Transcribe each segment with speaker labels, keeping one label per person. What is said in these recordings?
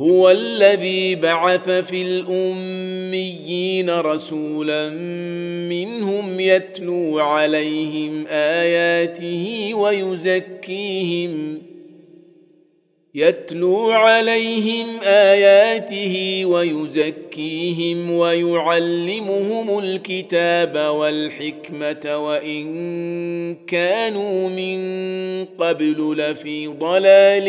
Speaker 1: هو الذي بعث في الأميين رسولا منهم يتلو عليهم آياته ويزكيهم يتلو عليهم آياته ويزكيهم ويعلمهم الكتاب والحكمة وإن كانوا من قبل لفي ضلال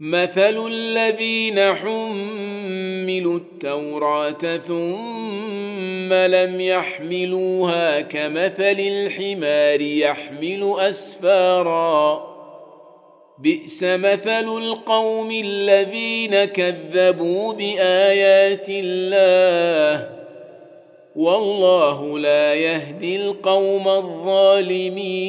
Speaker 1: مثل الذين حملوا التوراه ثم لم يحملوها كمثل الحمار يحمل اسفارا بئس مثل القوم الذين كذبوا بايات الله والله لا يهدي القوم الظالمين